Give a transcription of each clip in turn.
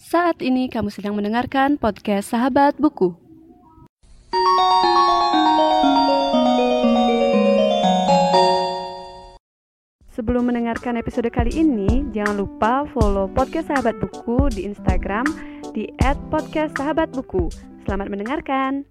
Saat ini kamu sedang mendengarkan podcast Sahabat Buku. Sebelum mendengarkan episode kali ini, jangan lupa follow podcast Sahabat Buku di Instagram di @podcastsahabatbuku. Selamat mendengarkan.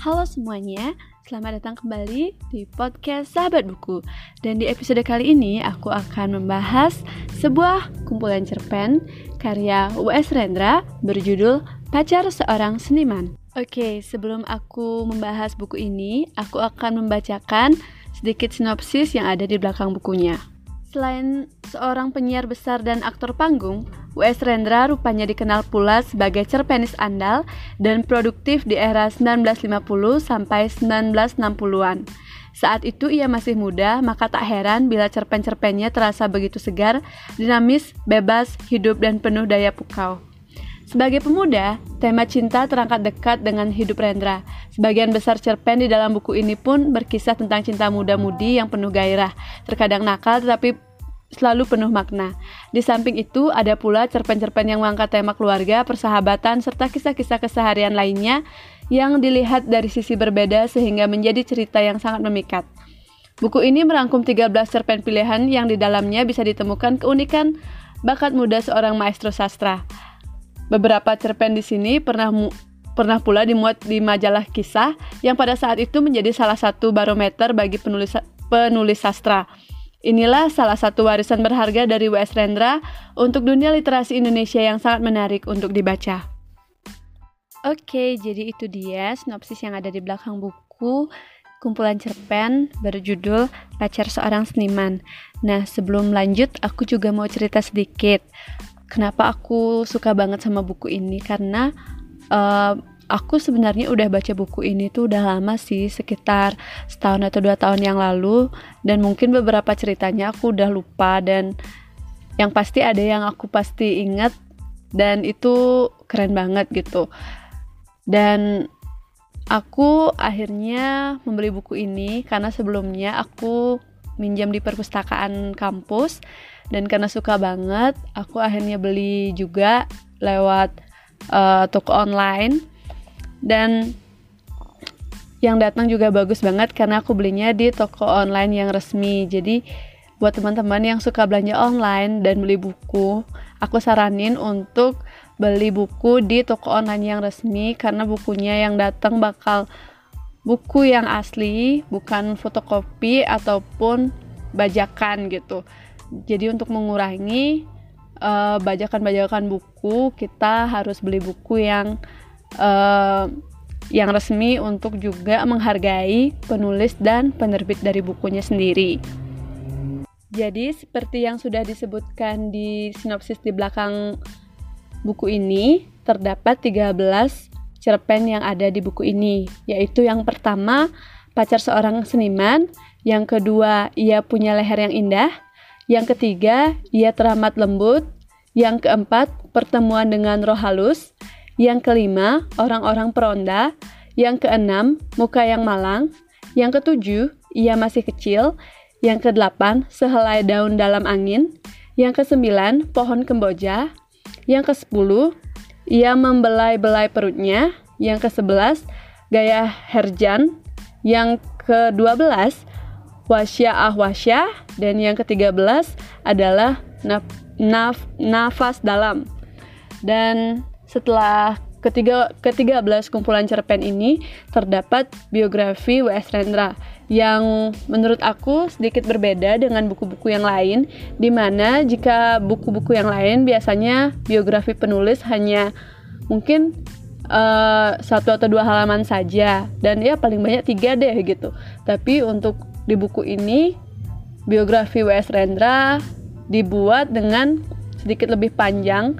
Halo semuanya, selamat datang kembali di podcast Sahabat Buku. Dan di episode kali ini aku akan membahas sebuah kumpulan cerpen karya W.S. Rendra berjudul Pacar Seorang Seniman. Oke, sebelum aku membahas buku ini, aku akan membacakan sedikit sinopsis yang ada di belakang bukunya. Selain seorang penyiar besar dan aktor panggung, W.S. Rendra rupanya dikenal pula sebagai cerpenis andal dan produktif di era 1950 sampai 1960-an. Saat itu ia masih muda, maka tak heran bila cerpen-cerpennya terasa begitu segar, dinamis, bebas, hidup, dan penuh daya pukau. Sebagai pemuda, tema cinta terangkat dekat dengan hidup Rendra. Sebagian besar cerpen di dalam buku ini pun berkisah tentang cinta muda-mudi yang penuh gairah, terkadang nakal tetapi selalu penuh makna. Di samping itu, ada pula cerpen-cerpen yang mengangkat tema keluarga, persahabatan, serta kisah-kisah keseharian lainnya yang dilihat dari sisi berbeda sehingga menjadi cerita yang sangat memikat. Buku ini merangkum 13 cerpen pilihan yang di dalamnya bisa ditemukan keunikan bakat muda seorang maestro sastra. Beberapa cerpen di sini pernah pernah pula dimuat di majalah kisah yang pada saat itu menjadi salah satu barometer bagi penulis penulis sastra. Inilah salah satu warisan berharga dari W.S. Rendra untuk dunia literasi Indonesia yang sangat menarik untuk dibaca. Oke, jadi itu dia sinopsis yang ada di belakang buku kumpulan cerpen berjudul Pacar Seorang Seniman. Nah, sebelum lanjut, aku juga mau cerita sedikit kenapa aku suka banget sama buku ini. Karena uh, aku sebenarnya udah baca buku ini tuh udah lama sih sekitar setahun atau dua tahun yang lalu. Dan mungkin beberapa ceritanya aku udah lupa dan yang pasti ada yang aku pasti ingat. Dan itu keren banget gitu dan aku akhirnya membeli buku ini karena sebelumnya aku minjam di perpustakaan kampus. Dan karena suka banget aku akhirnya beli juga lewat uh, toko online. Dan yang datang juga bagus banget karena aku belinya di toko online yang resmi. Jadi buat teman-teman yang suka belanja online dan beli buku aku saranin untuk beli buku di toko online yang resmi karena bukunya yang datang bakal buku yang asli bukan fotokopi ataupun bajakan gitu jadi untuk mengurangi uh, bajakan-bajakan buku, kita harus beli buku yang uh, yang resmi untuk juga menghargai penulis dan penerbit dari bukunya sendiri. Jadi seperti yang sudah disebutkan di sinopsis di belakang buku ini, terdapat 13 cerpen yang ada di buku ini, yaitu yang pertama, pacar seorang seniman, yang kedua, ia punya leher yang indah, yang ketiga, ia teramat lembut. Yang keempat, pertemuan dengan roh halus. Yang kelima, orang-orang peronda. Yang keenam, muka yang malang. Yang ketujuh, ia masih kecil. Yang kedelapan, sehelai daun dalam angin. Yang kesembilan, pohon kemboja. Yang kesepuluh, ia membelai-belai perutnya. Yang kesebelas, gaya herjan. Yang kedua belas, wasya dan yang ke-13 adalah naf, naf, nafas dalam. Dan setelah ketiga ke-13 kumpulan cerpen ini terdapat biografi W.S. Rendra yang menurut aku sedikit berbeda dengan buku-buku yang lain di mana jika buku-buku yang lain biasanya biografi penulis hanya mungkin uh, satu atau dua halaman saja dan ya paling banyak tiga deh gitu tapi untuk di buku ini biografi W.S. Rendra dibuat dengan sedikit lebih panjang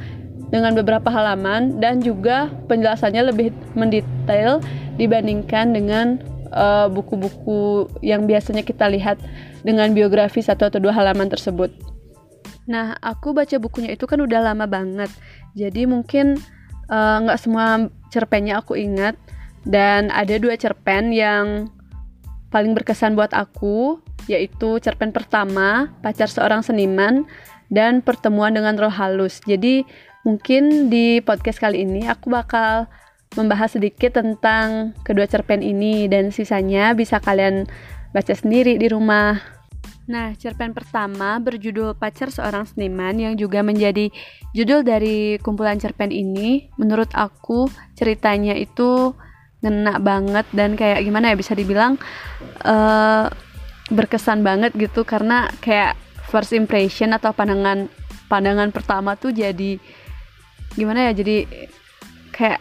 dengan beberapa halaman dan juga penjelasannya lebih mendetail dibandingkan dengan eh, buku-buku uh, yang biasanya kita lihat dengan biografi satu atau dua halaman tersebut. Nah, aku baca bukunya itu kan udah lama banget, jadi mungkin eh, nggak uh, semua cerpennya aku ingat dan ada dua cerpen yang paling berkesan buat aku. yaitu cerpen pertama, Pacar Seorang Seniman, dan Pertemuan dengan Roh Halus. Jadi mungkin di podcast kali ini aku bakal membahas sedikit tentang kedua cerpen ini dan sisanya bisa kalian baca sendiri di rumah. Nah, cerpen pertama berjudul Pacar Seorang Seniman yang juga menjadi judul dari kumpulan cerpen ini. Menurut aku, ceritanya itu ngena banget dan kayak gimana ya bisa dibilang uh, berkesan banget gitu karena kayak first impression atau pandangan pandangan pertama tuh jadi gimana ya jadi kayak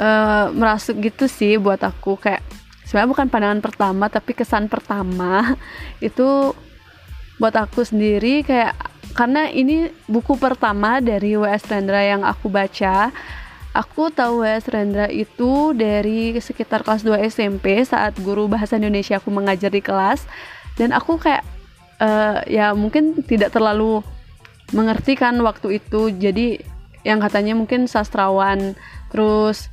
uh, merasuk gitu sih buat aku kayak sebenarnya bukan pandangan pertama tapi kesan pertama itu buat aku sendiri kayak karena ini buku pertama dari W.S. Rendra yang aku baca aku tahu W.S. Rendra itu dari sekitar kelas 2 SMP saat guru bahasa Indonesia aku mengajar di kelas dan aku kayak uh, ya mungkin tidak terlalu mengerti kan waktu itu jadi yang katanya mungkin sastrawan terus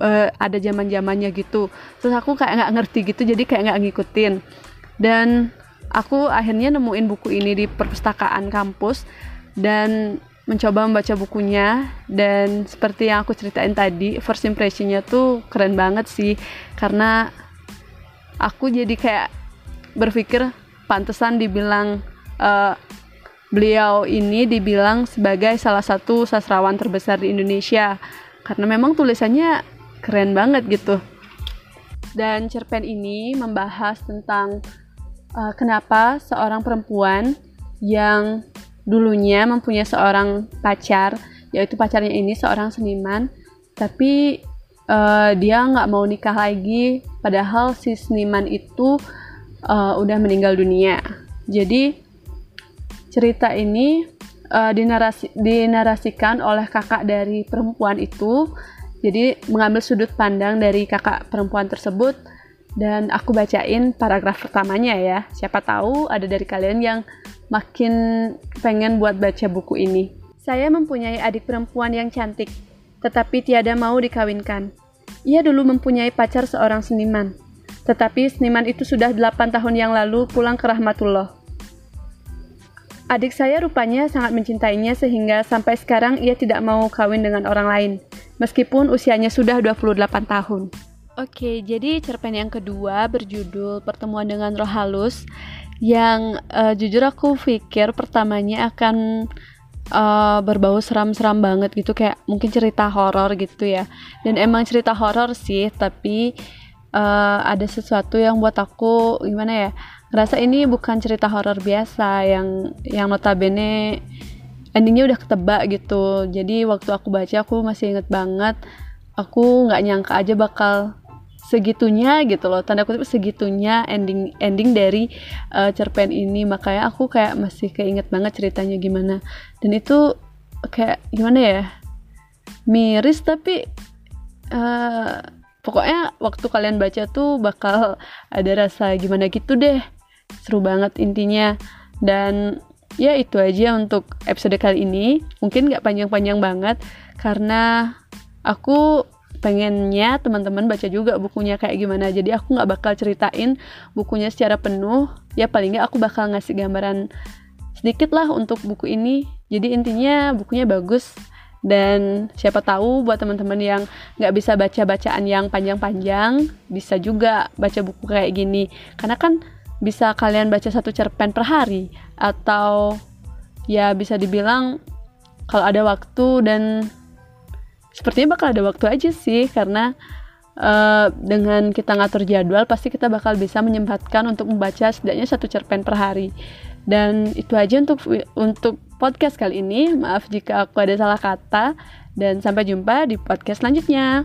uh, ada zaman zamannya gitu. Terus aku kayak nggak ngerti gitu jadi kayak nggak ngikutin. Dan aku akhirnya nemuin buku ini di perpustakaan kampus dan mencoba membaca bukunya. Dan seperti yang aku ceritain tadi first impressionnya tuh keren banget sih. Karena aku jadi kayak berpikir pantesan dibilang uh, beliau ini dibilang sebagai salah satu sastrawan terbesar di Indonesia karena memang tulisannya keren banget gitu. Dan cerpen ini membahas tentang uh, kenapa seorang perempuan yang dulunya mempunyai seorang pacar, yaitu pacarnya ini seorang seniman, tapi uh, dia nggak mau nikah lagi, padahal si seniman itu uh, udah meninggal dunia. Jadi cerita ini uh, dinarasi, dinarasikan oleh kakak dari perempuan itu jadi mengambil sudut pandang dari kakak perempuan tersebut dan aku bacain paragraf pertamanya ya. Siapa tahu ada dari kalian yang makin pengen buat baca buku ini. Saya mempunyai adik perempuan yang cantik, tetapi tiada mau dikawinkan. Ia dulu mempunyai pacar seorang seniman, tetapi seniman itu sudah 8 tahun yang lalu pulang ke Rahmatullah. Adik saya rupanya sangat mencintainya sehingga sampai sekarang ia tidak mau kawin dengan orang lain meskipun usianya sudah 28 tahun. Oke, jadi cerpen yang kedua berjudul Pertemuan dengan Roh Halus yang uh, jujur aku pikir pertamanya akan uh, berbau seram-seram banget gitu kayak mungkin cerita horor gitu ya. Dan emang cerita horor sih, tapi uh, ada sesuatu yang buat aku gimana ya? Ngerasa ini bukan cerita horor biasa yang yang notabene endingnya udah ketebak gitu. Jadi waktu aku baca aku masih inget banget aku nggak nyangka aja bakal segitunya gitu loh. Tanda kutip segitunya ending ending dari uh, cerpen ini. Makanya aku kayak masih keinget banget ceritanya gimana. Dan itu kayak gimana ya? Miris tapi uh, pokoknya waktu kalian baca tuh bakal ada rasa gimana gitu deh seru banget intinya. Dan ya itu aja untuk episode kali ini. Mungkin nggak panjang-panjang banget karena aku pengennya teman-teman baca juga bukunya kayak gimana. Jadi aku nggak bakal ceritain bukunya secara penuh. Ya paling nggak aku bakal ngasih gambaran sedikit lah untuk buku ini. Jadi intinya bukunya bagus. Dan siapa tahu buat teman-teman yang nggak bisa baca bacaan yang panjang-panjang bisa juga baca buku kayak gini. Karena kan bisa kalian baca satu cerpen per hari? Atau ya bisa dibilang kalau ada waktu dan sepertinya bakal ada waktu aja sih karena uh, dengan kita ngatur jadwal pasti kita bakal bisa menyempatkan untuk membaca setidaknya satu cerpen per hari. Dan itu aja untuk untuk podcast kali ini. Maaf jika aku ada salah kata dan sampai jumpa di podcast selanjutnya.